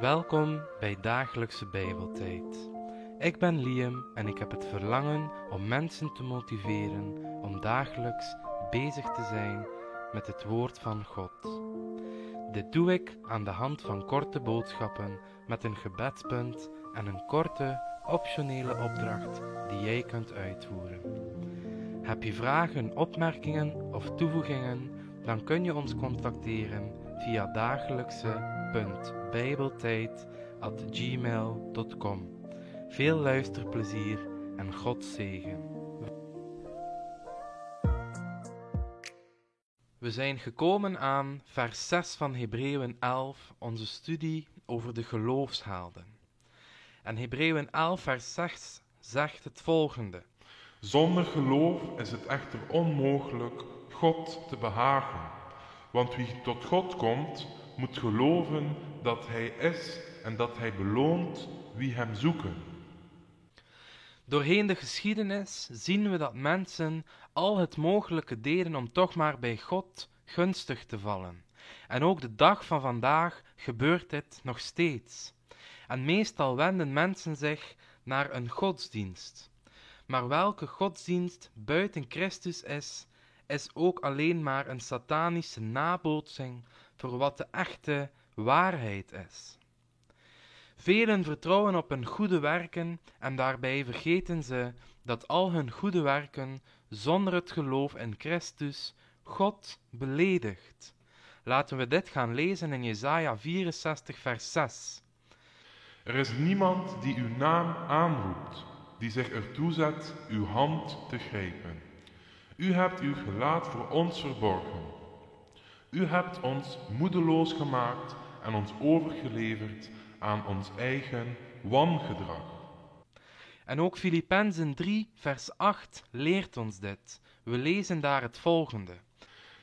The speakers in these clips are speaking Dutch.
Welkom bij Dagelijkse Bijbeltijd. Ik ben Liam en ik heb het verlangen om mensen te motiveren om dagelijks bezig te zijn met het Woord van God. Dit doe ik aan de hand van korte boodschappen met een gebedspunt en een korte, optionele opdracht die jij kunt uitvoeren. Heb je vragen, opmerkingen of toevoegingen, dan kun je ons contacteren via dagelijkse.bijbeltijd.gmail.com. Veel luisterplezier en God zegen. We zijn gekomen aan vers 6 van Hebreeën 11, onze studie over de geloofshelden. En Hebreeën 11, vers 6 zegt het volgende. Zonder geloof is het echter onmogelijk God te behagen. Want wie tot God komt, moet geloven dat Hij is en dat Hij beloont wie Hem zoeken. Doorheen de geschiedenis zien we dat mensen al het mogelijke deden om toch maar bij God gunstig te vallen. En ook de dag van vandaag gebeurt dit nog steeds. En meestal wenden mensen zich naar een godsdienst. Maar welke godsdienst buiten Christus is, is ook alleen maar een satanische nabootsing voor wat de echte waarheid is. Velen vertrouwen op hun goede werken en daarbij vergeten ze dat al hun goede werken zonder het geloof in Christus God beledigt. Laten we dit gaan lezen in Jesaja 64 vers 6. Er is niemand die uw naam aanroept, die zich ertoe zet uw hand te grijpen. U hebt uw gelaat voor ons verborgen. U hebt ons moedeloos gemaakt en ons overgeleverd aan ons eigen wangedrag. En ook Filippenzen 3, vers 8 leert ons dit. We lezen daar het volgende.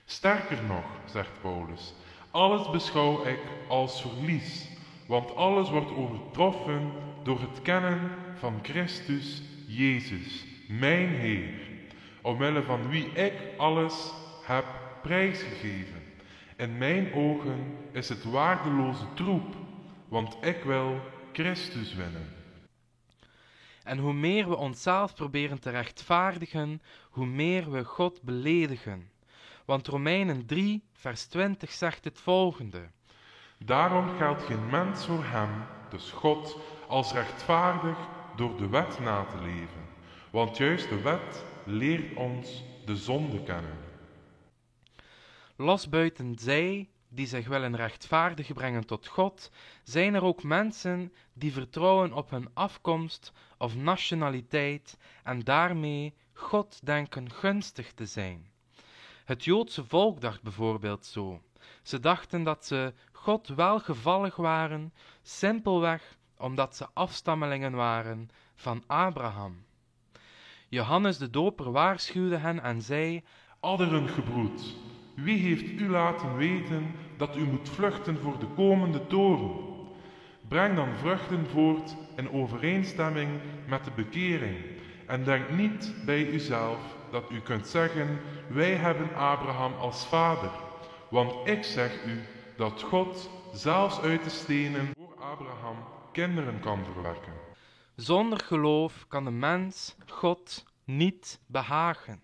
Sterker nog, zegt Paulus, alles beschouw ik als verlies, want alles wordt overtroffen door het kennen van Christus Jezus, mijn Heer, omwille van wie ik alles heb prijsgegeven. In mijn ogen is het waardeloze troep, want ik wil Christus winnen. En hoe meer we onszelf proberen te rechtvaardigen, hoe meer we God beledigen. Want Romeinen 3, vers 20 zegt het volgende. Daarom geldt geen mens voor hem, dus God, als rechtvaardig door de wet na te leven. Want juist de wet leert ons de zonde kennen. Los buiten zij die zich willen rechtvaardig brengen tot God, zijn er ook mensen die vertrouwen op hun afkomst of nationaliteit en daarmee God denken gunstig te zijn. Het Joodse volk dacht bijvoorbeeld zo. Ze dachten dat ze God welgevallig waren, simpelweg omdat ze afstammelingen waren van Abraham. Johannes de Doper waarschuwde hen en zei: Adderen gebroed, wie heeft u laten weten dat u moet vluchten voor de komende toren? Breng dan vruchten voort in overeenstemming met de bekering en denk niet bij uzelf dat u kunt zeggen: Wij hebben Abraham als vader. Want ik zeg u dat God zelfs uit de stenen voor Abraham kinderen kan verwerken. Zonder geloof kan de mens God niet behagen.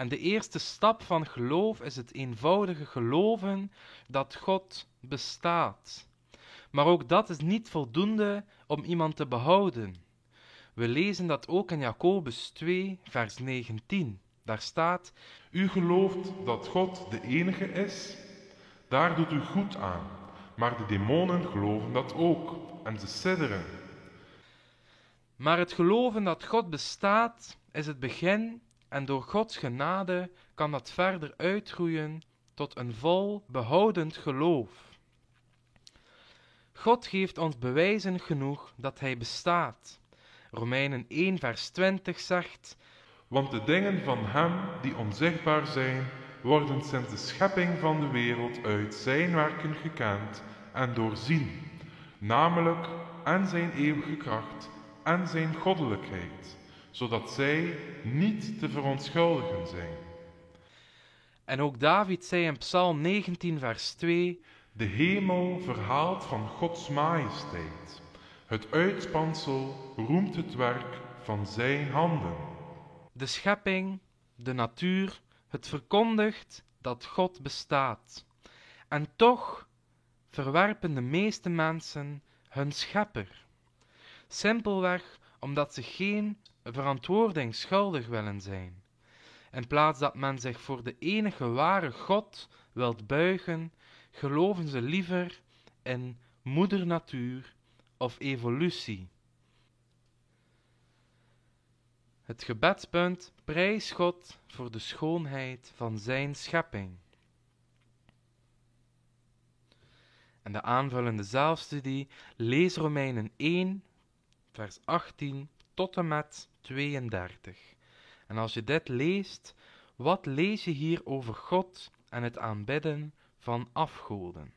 En de eerste stap van geloof is het eenvoudige geloven dat God bestaat. Maar ook dat is niet voldoende om iemand te behouden. We lezen dat ook in Jacobus 2, vers 19. Daar staat: U gelooft dat God de enige is? Daar doet u goed aan. Maar de demonen geloven dat ook en ze sidderen. Maar het geloven dat God bestaat is het begin en door Gods genade kan dat verder uitgroeien tot een vol behoudend geloof. God geeft ons bewijzen genoeg dat Hij bestaat. Romeinen 1, vers 20 zegt: Want de dingen van Hem die onzichtbaar zijn, worden sinds de schepping van de wereld uit Zijn werken gekend en doorzien, namelijk en Zijn eeuwige kracht en Zijn goddelijkheid zodat zij niet te verontschuldigen zijn. En ook David zei in Psalm 19, vers 2: De hemel verhaalt van Gods majesteit. Het uitspansel roemt het werk van zijn handen. De schepping, de natuur, het verkondigt dat God bestaat. En toch verwerpen de meeste mensen hun schepper. Simpelweg omdat ze geen verantwoording schuldig willen zijn. In plaats dat men zich voor de enige ware God wilt buigen, geloven ze liever in moeder natuur of evolutie. Het gebedspunt prijs God voor de schoonheid van zijn schepping. En de aanvullende zelfstudie lees Romeinen 1, vers 18 tot en met 32. En als je dit leest, wat lees je hier over God en het aanbidden van afgoden?